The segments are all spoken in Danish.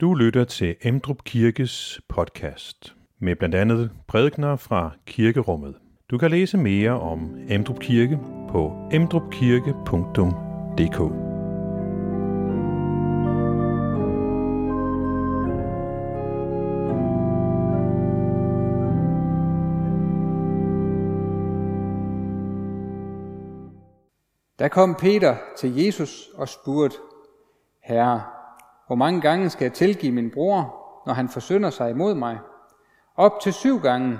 Du lytter til Emdrup Kirkes podcast med blandt andet prædikner fra kirkerummet. Du kan læse mere om Emdrup Kirke på emdrupkirke.dk. Der kom Peter til Jesus og spurgte, Herre, hvor mange gange skal jeg tilgive min bror, når han forsynder sig imod mig? Op til syv gange.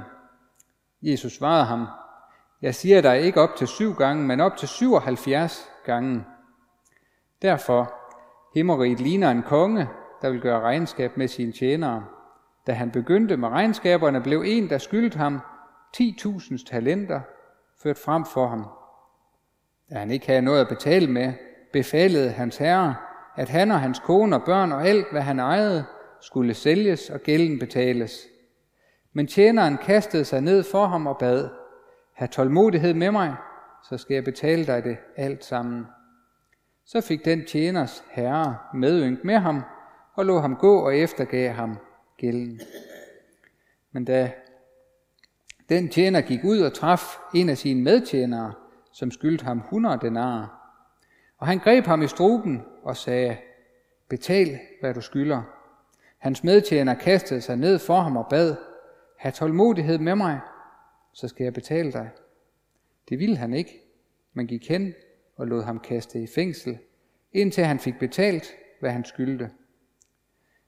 Jesus svarede ham, jeg siger dig ikke op til syv gange, men op til 77 gange. Derfor, himmeriget ligner en konge, der vil gøre regnskab med sine tjenere. Da han begyndte med regnskaberne, blev en, der skyldte ham 10.000 talenter, ført frem for ham. Da han ikke havde noget at betale med, befalede hans herre, at han og hans kone og børn og alt, hvad han ejede, skulle sælges og gælden betales. Men tjeneren kastede sig ned for ham og bad, Ha' tålmodighed med mig, så skal jeg betale dig det alt sammen. Så fik den tjeners herre medynk med ham, og lå ham gå og eftergav ham gælden. Men da den tjener gik ud og traf en af sine medtjenere, som skyldte ham 100 denarer, og han greb ham i struben og sagde, betal, hvad du skylder. Hans medtjener kastede sig ned for ham og bad, have tålmodighed med mig, så skal jeg betale dig. Det ville han ikke, men gik hen og lod ham kaste i fængsel, indtil han fik betalt, hvad han skyldte.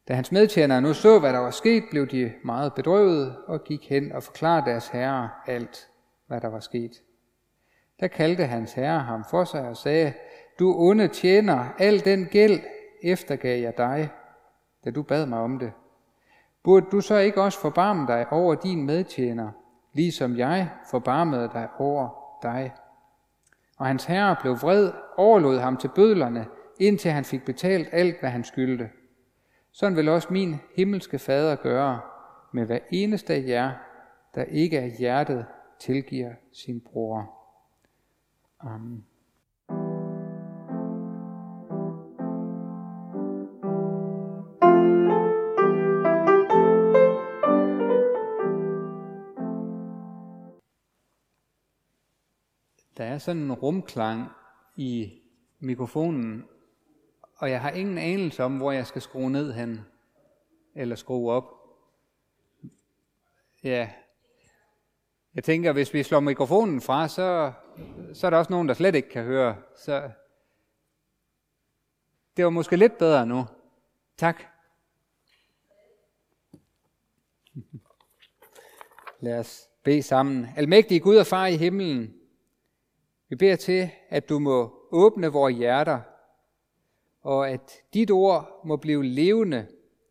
Da hans medtjenere nu så, hvad der var sket, blev de meget bedrøvet og gik hen og forklarede deres herre alt, hvad der var sket. Der kaldte hans herre ham for sig og sagde, du onde tjener, al den gæld eftergav jeg dig, da du bad mig om det. Burde du så ikke også forbarme dig over din medtjener, ligesom jeg forbarmede dig over dig? Og hans herre blev vred, overlod ham til bødlerne, indtil han fik betalt alt, hvad han skyldte. Sådan vil også min himmelske fader gøre med hver eneste af jer, der ikke af hjertet tilgiver sin bror. Amen. Er sådan en rumklang i mikrofonen, og jeg har ingen anelse om, hvor jeg skal skrue ned hen, eller skrue op. Ja, jeg tænker, hvis vi slår mikrofonen fra, så, så er der også nogen, der slet ikke kan høre. Så det var måske lidt bedre nu. Tak. Lad os bede sammen. Almægtige Gud og Far i himlen, vi beder til, at du må åbne vores hjerter, og at dit ord må blive levende,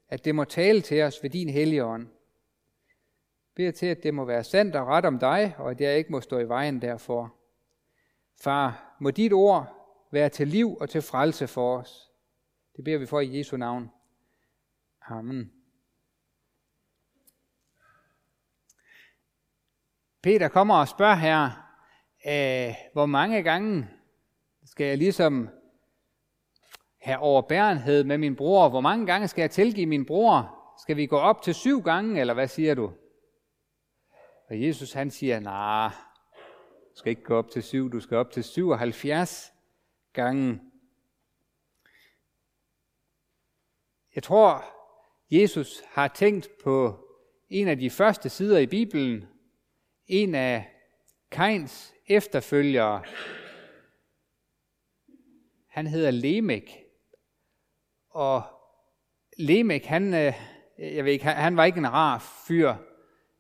at det må tale til os ved din hellige ånd. Vi beder til, at det må være sandt og ret om dig, og at jeg ikke må stå i vejen derfor. Far, må dit ord være til liv og til frelse for os. Det beder vi for i Jesu navn. Amen. Peter kommer og spørger her, øh, hvor mange gange skal jeg ligesom have overbærenhed med min bror? Hvor mange gange skal jeg tilgive min bror? Skal vi gå op til syv gange, eller hvad siger du? Og Jesus han siger, nej, du skal ikke gå op til syv, du skal op til 77 gange. Jeg tror, Jesus har tænkt på en af de første sider i Bibelen, en af Kains efterfølgere, han hedder Lemek. Og Lemek, han, øh, jeg ved ikke, han var ikke en rar fyr.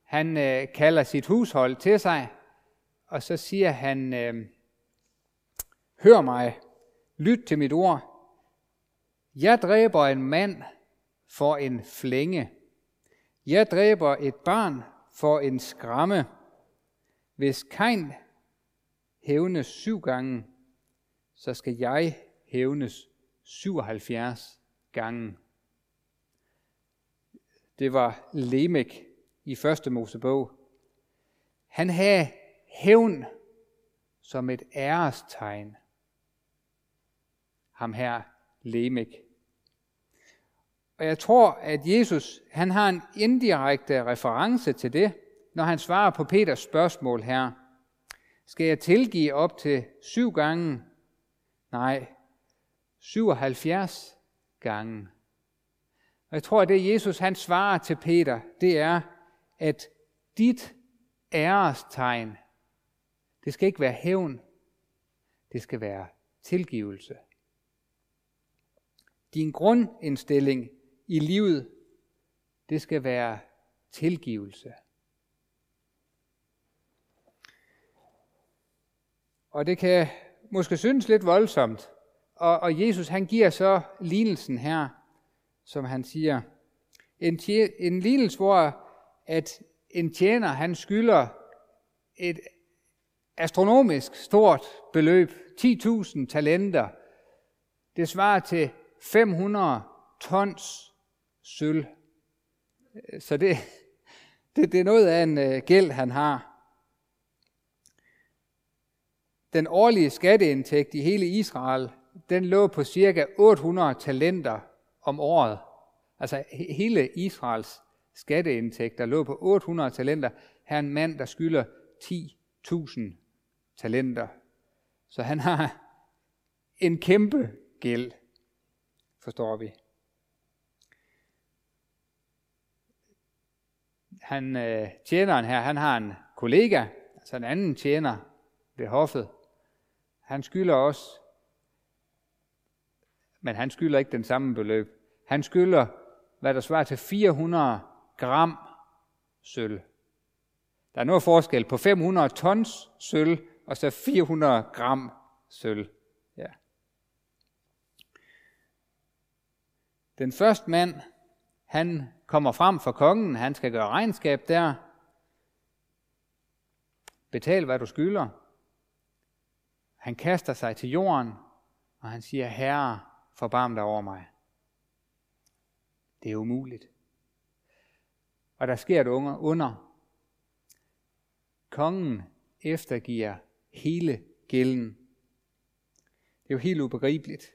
Han øh, kalder sit hushold til sig, og så siger han, øh, hør mig, lyt til mit ord. Jeg dræber en mand for en flænge. Jeg dræber et barn for en skramme. Hvis Kain hævnes syv gange, så skal jeg hævnes 77 gange. Det var Lemek i første Mosebog. Han havde hævn som et ærestegn. Ham her, Lemek. Og jeg tror, at Jesus han har en indirekte reference til det, når han svarer på Peters spørgsmål her. Skal jeg tilgive op til syv gange? Nej, 77 gange. Og jeg tror, at det Jesus han svarer til Peter, det er, at dit ærestegn, det skal ikke være hævn, det skal være tilgivelse. Din grundindstilling i livet, det skal være tilgivelse. Og det kan måske synes lidt voldsomt. Og, og Jesus han giver så lignelsen her, som han siger. En, en lignelse, hvor at en tjener han skylder et astronomisk stort beløb, 10.000 talenter. Det svarer til 500 tons sølv. Så det, det, det er noget af en øh, gæld, han har. Den årlige skatteindtægt i hele Israel, den lå på cirka 800 talenter om året. Altså hele Israels skatteindtægter lå på 800 talenter. Her er en mand, der skylder 10.000 talenter. Så han har en kæmpe gæld, forstår vi. Han, øh, tjeneren her, han har en kollega, altså en anden tjener ved hoffet. Han skylder os, men han skylder ikke den samme beløb. Han skylder, hvad der svarer til 400 gram sølv. Der er noget forskel på 500 tons sølv og så 400 gram sølv. Ja. Den første mand, han kommer frem for kongen, han skal gøre regnskab der. Betal, hvad du skylder. Han kaster sig til jorden, og han siger, Herre, forbarm dig over mig. Det er umuligt. Og der sker et under. Kongen eftergiver hele gælden. Det er jo helt ubegribeligt.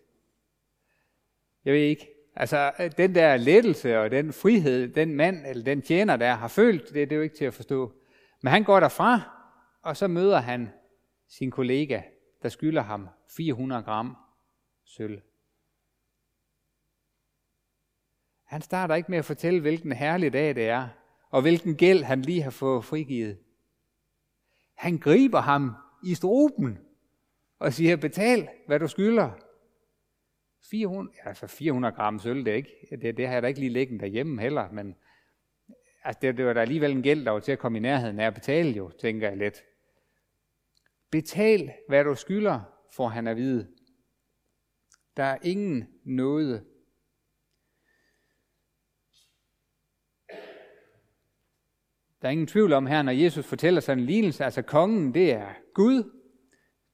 Jeg ved ikke, altså den der lettelse og den frihed, den mand eller den tjener der har følt, det, det er jo ikke til at forstå. Men han går derfra, og så møder han sin kollega, der skylder ham 400 gram sølv. Han starter ikke med at fortælle, hvilken herlig dag det er, og hvilken gæld han lige har fået frigivet. Han griber ham i struben og siger, betal, hvad du skylder. 400, altså 400 gram sølv, det, er ikke, det, det har jeg da ikke lige liggende derhjemme heller, men altså det, det var da alligevel en gæld, der var til at komme i nærheden af at betale jo, tænker jeg lidt. Betal, hvad du skylder, får han at vide. Der er ingen noget Der er ingen tvivl om her, når Jesus fortæller sådan en lignelse, altså kongen, det er Gud,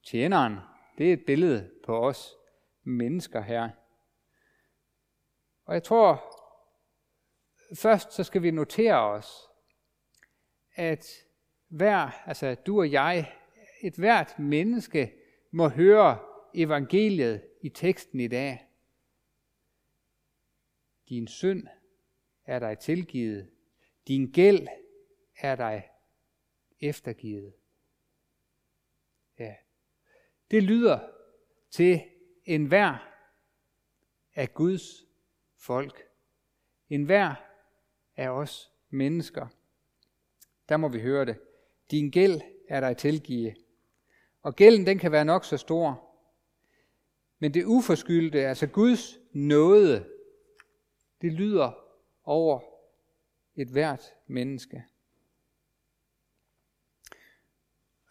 tjeneren, det er et billede på os mennesker her. Og jeg tror, først så skal vi notere os, at hver, altså du og jeg, et hvert menneske må høre evangeliet i teksten i dag. Din synd er dig tilgivet. Din gæld er dig eftergivet. Ja. Det lyder til enhver af Guds folk. En hver af os mennesker. Der må vi høre det. Din gæld er dig tilgivet. Og gælden den kan være nok så stor. Men det uforskyldte, altså Guds nåde, det lyder over et hvert menneske.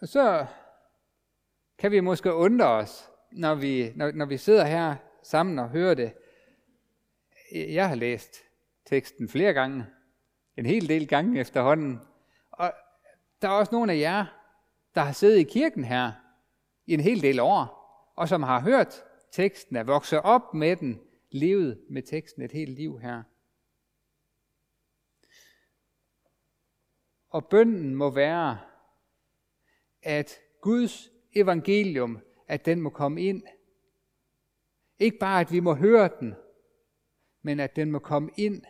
Og så kan vi måske undre os, når vi, når, når vi sidder her sammen og hører det. Jeg har læst teksten flere gange, en hel del gange efterhånden. Og der er også nogle af jer, der har siddet i kirken her i en hel del år, og som har hørt teksten, er vokset op med den, levet med teksten et helt liv her. Og bønden må være, at Guds evangelium, at den må komme ind. Ikke bare, at vi må høre den, men at den må komme ind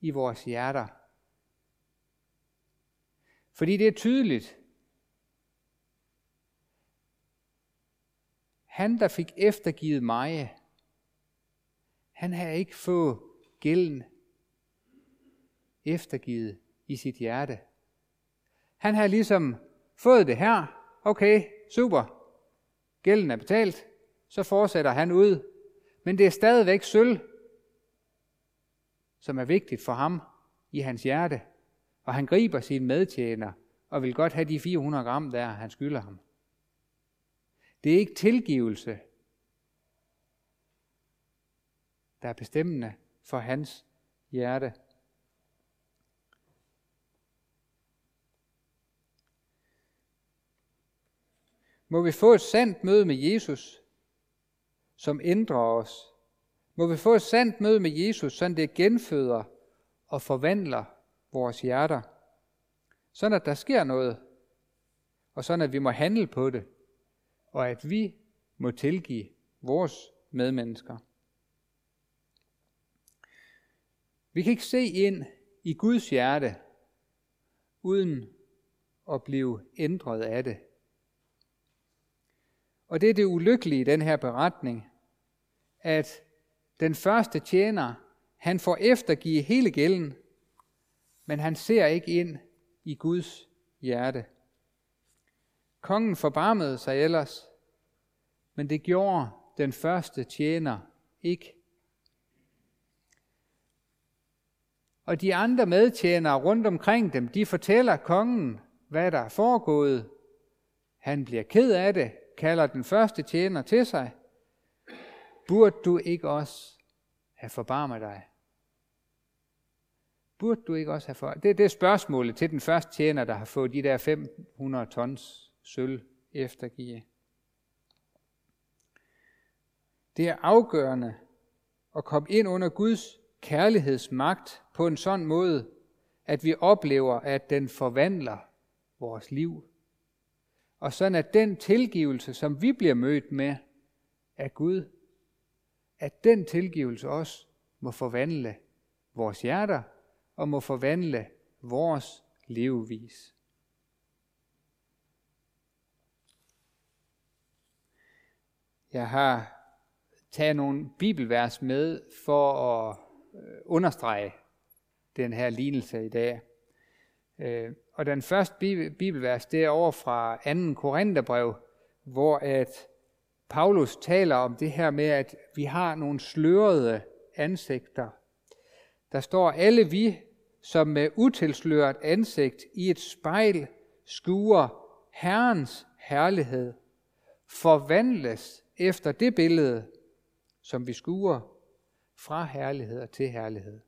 i vores hjerter. Fordi det er tydeligt, han der fik eftergivet mig, han har ikke fået gælden eftergivet i sit hjerte. Han har ligesom fået det her. Okay, super. Gælden er betalt. Så fortsætter han ud. Men det er stadigvæk sølv, som er vigtigt for ham i hans hjerte. Og han griber sin medtjener og vil godt have de 400 gram der, han skylder ham. Det er ikke tilgivelse, der er bestemmende for hans hjerte. Må vi få et sandt møde med Jesus, som ændrer os. Må vi få et sandt møde med Jesus, sådan det genføder og forvandler vores hjerter. Sådan at der sker noget, og sådan at vi må handle på det, og at vi må tilgive vores medmennesker. Vi kan ikke se ind i Guds hjerte, uden at blive ændret af det. Og det er det ulykkelige i den her beretning, at den første tjener, han får eftergive hele gælden, men han ser ikke ind i Guds hjerte. Kongen forbarmede sig ellers, men det gjorde den første tjener ikke. Og de andre medtjenere rundt omkring dem, de fortæller kongen, hvad der er foregået. Han bliver ked af det, kalder den første tjener til sig. Burde du ikke også have forbarmet dig? Burde du ikke også have for... Det, det er spørgsmålet til den første tjener, der har fået de der 500 tons sølv eftergive. Det er afgørende at komme ind under Guds kærlighedsmagt på en sådan måde, at vi oplever, at den forvandler vores liv. Og sådan at den tilgivelse, som vi bliver mødt med af Gud, at den tilgivelse også må forvandle vores hjerter og må forvandle vores levevis. Jeg har taget nogle bibelvers med for at øh, understrege den her lignelse i dag. Øh, og den første bibelvers, det er over fra 2. Korintherbrev, hvor at Paulus taler om det her med, at vi har nogle slørede ansigter. Der står, alle vi, som med utilsløret ansigt i et spejl skuer Herrens herlighed, forvandles efter det billede, som vi skuer fra herlighed til herlighed.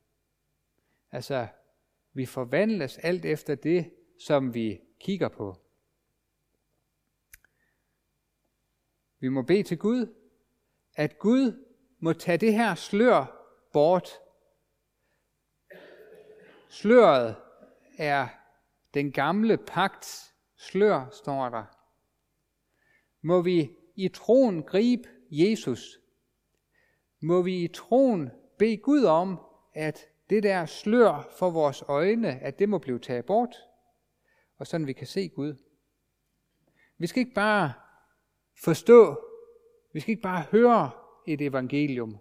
Altså, vi forvandles alt efter det, som vi kigger på. Vi må bede til Gud, at Gud må tage det her slør bort. Sløret er den gamle pagt slør, står der. Må vi i troen gribe Jesus. Må vi i troen bede Gud om, at det der slør for vores øjne, at det må blive taget bort, og sådan vi kan se Gud. Vi skal ikke bare forstå, vi skal ikke bare høre et evangelium.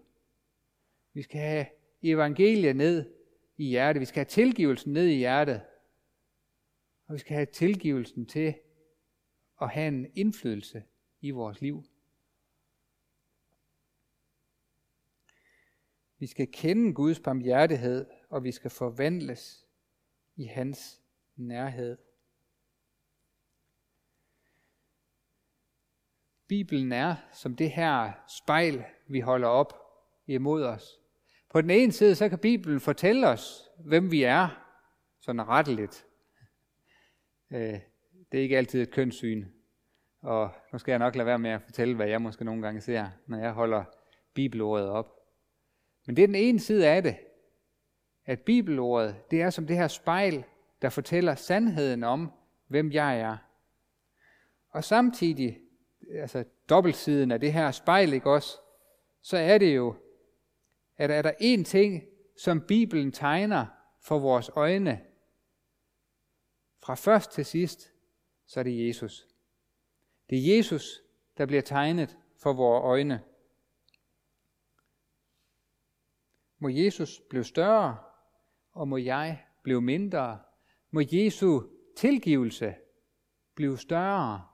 Vi skal have evangeliet ned i hjertet. Vi skal have tilgivelsen ned i hjertet. Og vi skal have tilgivelsen til at have en indflydelse i vores liv. Vi skal kende Guds barmhjertighed, og vi skal forvandles i hans nærhed. Bibelen er som det her spejl, vi holder op imod os. På den ene side, så kan Bibelen fortælle os, hvem vi er, sådan retteligt. Øh, det er ikke altid et kønssyn, og nu skal jeg nok lade være med at fortælle, hvad jeg måske nogle gange ser, når jeg holder bibelordet op. Men det er den ene side af det, at bibelordet, det er som det her spejl, der fortæller sandheden om, hvem jeg er. Og samtidig, altså dobbeltsiden af det her spejl, ikke også, så er det jo, at er der én ting, som Bibelen tegner for vores øjne, fra først til sidst, så er det Jesus. Det er Jesus, der bliver tegnet for vores øjne. Må Jesus blive større, og må jeg blive mindre. Må Jesu tilgivelse blive større,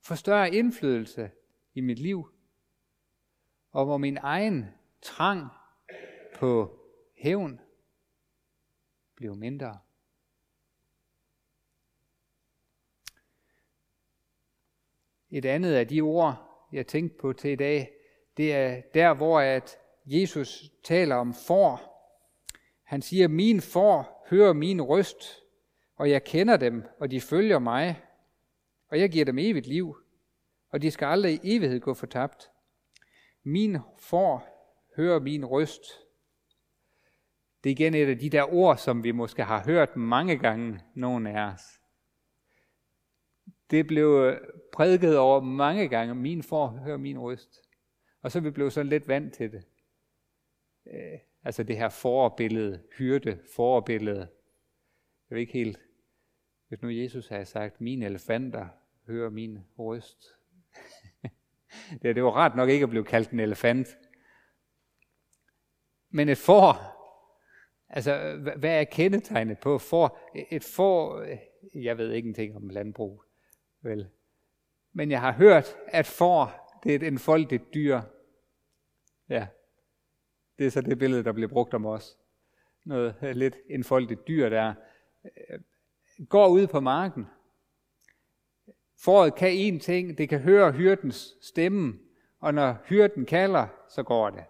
få større indflydelse i mit liv. Og må min egen trang på hævn blive mindre. Et andet af de ord, jeg tænkte på til i dag, det er der, hvor at Jesus taler om for. Han siger, min for hører min røst, og jeg kender dem, og de følger mig, og jeg giver dem evigt liv, og de skal aldrig i evighed gå fortabt. Min for hører min røst. Det er igen et af de der ord, som vi måske har hørt mange gange, nogen af os. Det blev prædiket over mange gange. Min for hører min røst. Og så er vi blevet sådan lidt vant til det. Øh, altså det her forbillede, hyrde forbillede. Jeg ved ikke helt, hvis nu Jesus havde sagt, mine elefanter hører min røst. det, det var rart nok ikke at blive kaldt en elefant. Men et får, altså hvad er kendetegnet på får? Et får, jeg ved ingenting om landbrug, vel? Men jeg har hørt, at får, det er et enfoldigt dyr. Ja, det er så det billede, der bliver brugt om os. Noget øh, lidt enfoldigt dyr, der øh, går ud på marken. Fåret kan en ting, det kan høre hyrdens stemme, og når hyrden kalder, så går det.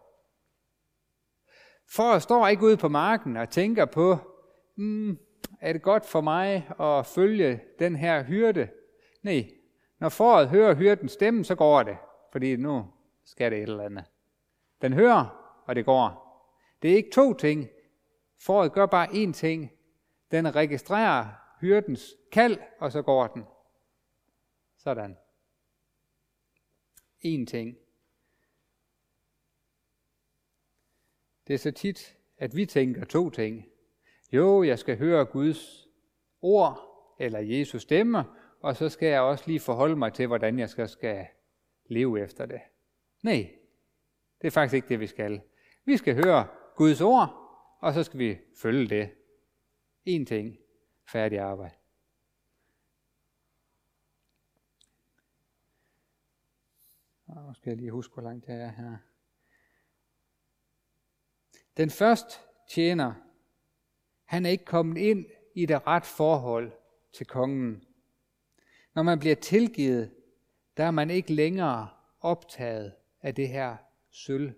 Fåret står ikke ude på marken og tænker på, mm, er det godt for mig at følge den her hyrde? Nej, når foråret hører hyrdens stemme, så går det, fordi nu skal det et eller andet. Den hører, og det går. Det er ikke to ting. Foråret gør bare én ting. Den registrerer hyrdens kald, og så går den. Sådan. En ting. Det er så tit, at vi tænker to ting. Jo, jeg skal høre Guds ord, eller Jesus stemme, og så skal jeg også lige forholde mig til, hvordan jeg skal, skal leve efter det. Nej, det er faktisk ikke det, vi skal. Vi skal høre Guds ord, og så skal vi følge det. En ting. Færdig arbejde. Og nu skal jeg lige huske, hvor langt jeg er her. Den første tjener, han er ikke kommet ind i det ret forhold til kongen. Når man bliver tilgivet, der er man ikke længere optaget af det her sølv.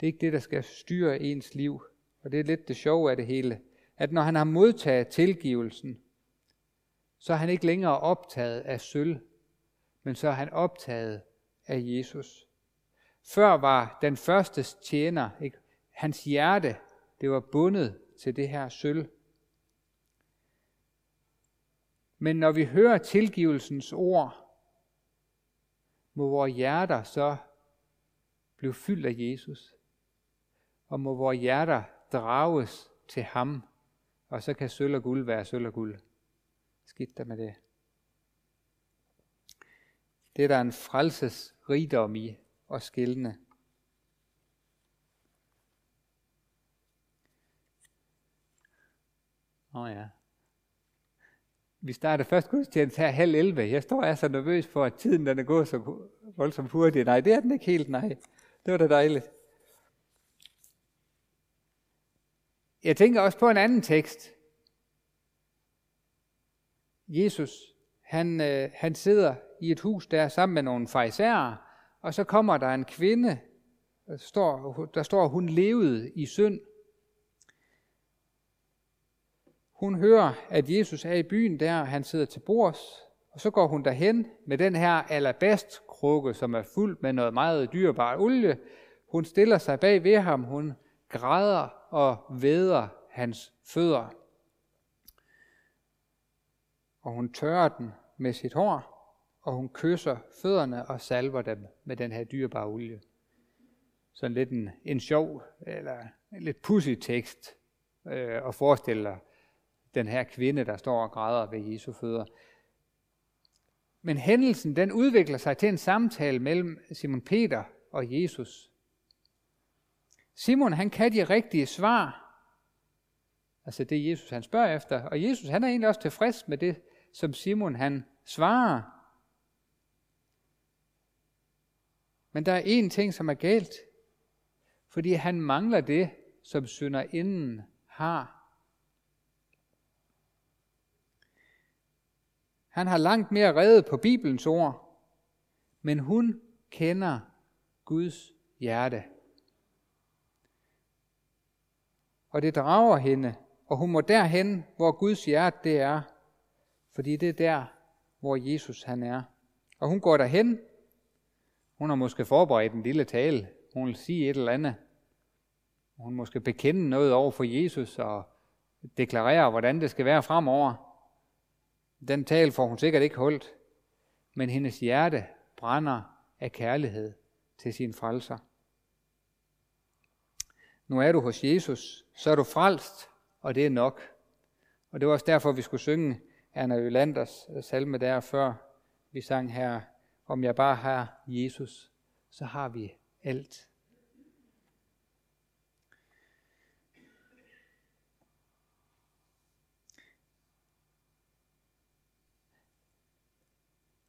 Det er ikke det, der skal styre ens liv. Og det er lidt det sjove af det hele. At når han har modtaget tilgivelsen, så er han ikke længere optaget af sølv, men så er han optaget af Jesus. Før var den første tjener, ikke? hans hjerte, det var bundet til det her sølv. Men når vi hører tilgivelsens ord, må vores hjerter så blive fyldt af Jesus. Og må vores hjerter drages til ham, og så kan sølv og guld være sølv og guld. Skidt der med det. Det er der en frelses rigdom i og skældne. Åh oh ja. Vi starter først gudstjeneste her halv 11. Jeg står og er så nervøs for, at tiden den er gået så voldsomt hurtigt. Nej, det er den ikke helt, nej. Det var da dejligt. Jeg tænker også på en anden tekst. Jesus, han, øh, han sidder i et hus der sammen med nogle fejserer, og så kommer der en kvinde, der står, der står, hun levede i synd. Hun hører, at Jesus er i byen der, han sidder til bords, og så går hun derhen med den her alabastkrukke, som er fuld med noget meget dyrebar olie. Hun stiller sig bag ved ham, hun græder og væder hans fødder. Og hun tørrer den med sit hår, og hun kysser fødderne og salver dem med den her dyrebare olie. sådan lidt en, en sjov, eller en lidt pussy tekst, øh, og forestiller den her kvinde, der står og græder ved Jesu fødder. Men hændelsen, den udvikler sig til en samtale mellem Simon Peter og Jesus. Simon, han kan de rigtige svar. Altså det Jesus, han spørger efter. Og Jesus, han er egentlig også tilfreds med det, som Simon, han svarer. Men der er én ting, som er galt. Fordi han mangler det, som inden har. Han har langt mere reddet på Bibelens ord, men hun kender Guds hjerte. Og det drager hende, og hun må derhen, hvor Guds hjerte det er, fordi det er der, hvor Jesus han er. Og hun går derhen. Hun har måske forberedt en lille tale. Hun vil sige et eller andet. Hun måske bekende noget over for Jesus og deklarere, hvordan det skal være fremover. Den tale får hun sikkert ikke holdt, men hendes hjerte brænder af kærlighed til sin frelser. Nu er du hos Jesus, så er du frelst, og det er nok. Og det var også derfor, vi skulle synge Anna Ølanders salme der før. Vi sang her, om jeg bare har Jesus, så har vi alt.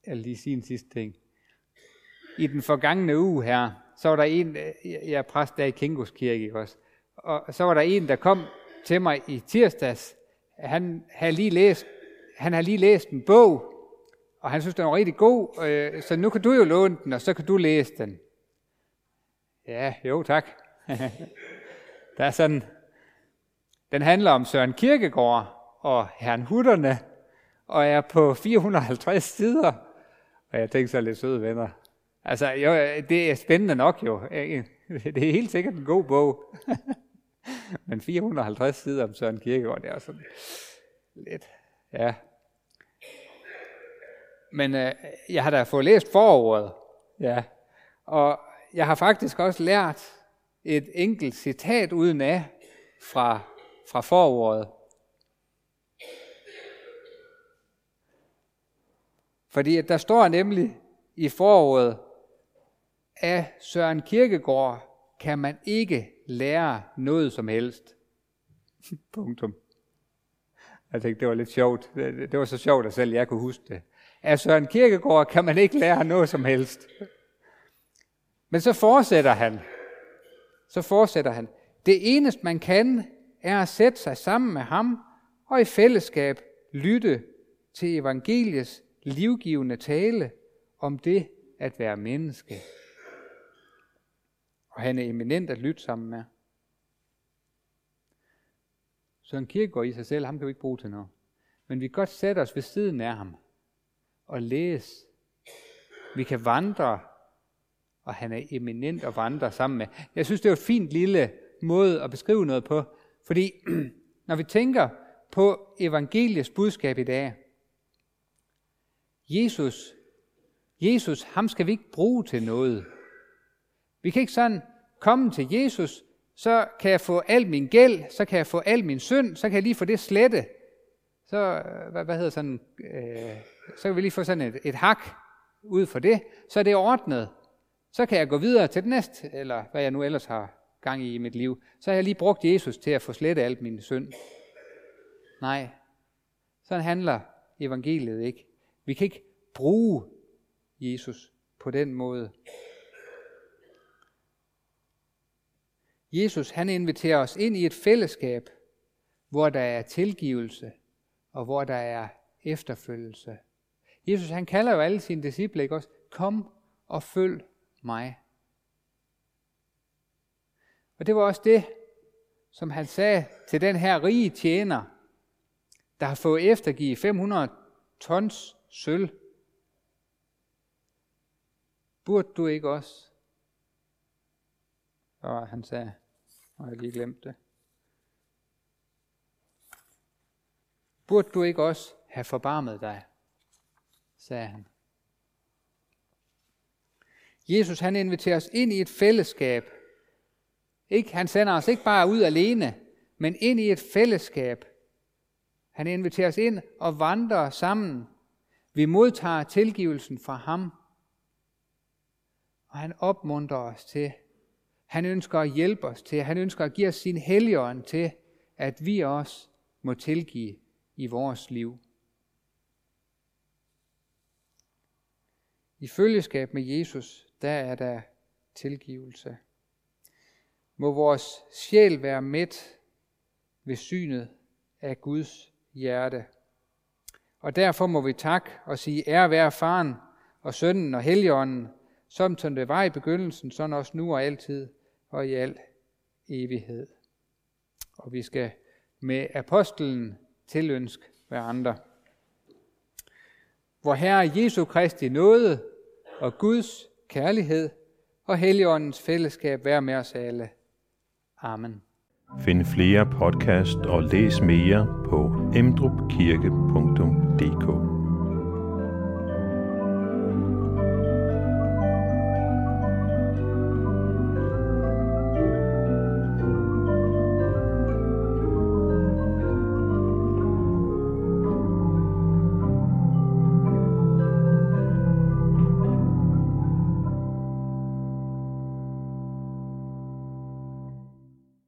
Jeg lige sige en sidste ting. I den forgangne uge her, så var der en, øh, jeg er præst der i Kingos Kirke også, og så var der en, der kom til mig i tirsdags. Han havde lige læst, han har lige læst en bog, og han synes, den var rigtig god, øh, så nu kan du jo låne den, og så kan du læse den. Ja, jo tak. der er sådan, den handler om Søren Kirkegaard og Herren Hutterne, og er på 450 sider. Og jeg tænkte så lidt søde venner. Altså, jo, det er spændende nok jo. Det er helt sikkert en god bog. Men 450 sider om Søren Kierkegaard, det er sådan lidt, ja. Men øh, jeg har da fået læst forordet, ja. Og jeg har faktisk også lært et enkelt citat uden af fra, fra forordet. Fordi der står nemlig i foråret, af Søren Kirkegaard kan man ikke lære noget som helst. Punktum. Jeg tænkte, det var lidt sjovt. Det var så sjovt, at selv jeg kunne huske det. Af Søren Kirkegaard kan man ikke lære noget som helst. Men så fortsætter han. Så fortsætter han. Det eneste, man kan, er at sætte sig sammen med ham og i fællesskab lytte til evangeliets livgivende tale om det at være menneske. Og han er eminent at lytte sammen med. Så en kirkegård i sig selv, ham kan vi ikke bruge til noget. Men vi kan godt sætte os ved siden af ham og læse. Vi kan vandre, og han er eminent at vandre sammen med. Jeg synes, det er et fint lille måde at beskrive noget på. Fordi når vi tænker på evangeliets budskab i dag, Jesus, Jesus, ham skal vi ikke bruge til noget. Vi kan ikke sådan komme til Jesus, så kan jeg få al min gæld, så kan jeg få al min synd, så kan jeg lige få det slette. Så, øh, hvad, hvad hedder sådan, øh, så kan vi lige få sådan et, et hak ud for det, så er det ordnet. Så kan jeg gå videre til det næste, eller hvad jeg nu ellers har gang i i mit liv. Så har jeg lige brugt Jesus til at få slettet alt min synd. Nej, sådan handler evangeliet ikke. Vi kan ikke bruge Jesus på den måde. Jesus han inviterer os ind i et fællesskab, hvor der er tilgivelse og hvor der er efterfølgelse. Jesus han kalder jo alle sine disciple ikke også, kom og følg mig. Og det var også det, som han sagde til den her rige tjener, der har fået eftergive 500 tons sølv. Burde du ikke også? Og han sagde, og jeg lige glemte det. Burde du ikke også have forbarmet dig? sagde han. Jesus han inviterer os ind i et fællesskab, Ikke, han sender os ikke bare ud alene, men ind i et fællesskab. Han inviterer os ind og vandrer sammen. Vi modtager tilgivelsen fra ham. Og han opmuntrer os til, han ønsker at hjælpe os til, han ønsker at give os sin helligånd til, at vi også må tilgive i vores liv. I følgeskab med Jesus, der er der tilgivelse. Må vores sjæl være mæt ved synet af Guds hjerte. Og derfor må vi tak og sige ære være faren og sønnen og helligånden, som som det var i begyndelsen, sådan også nu og altid og i al evighed. Og vi skal med apostlen tilønske andre. Hvor Herre Jesu Kristi nåde og Guds kærlighed og Helligåndens fællesskab være med os alle. Amen. Find flere podcast og læs mere på emdrupkirke.dk Deco.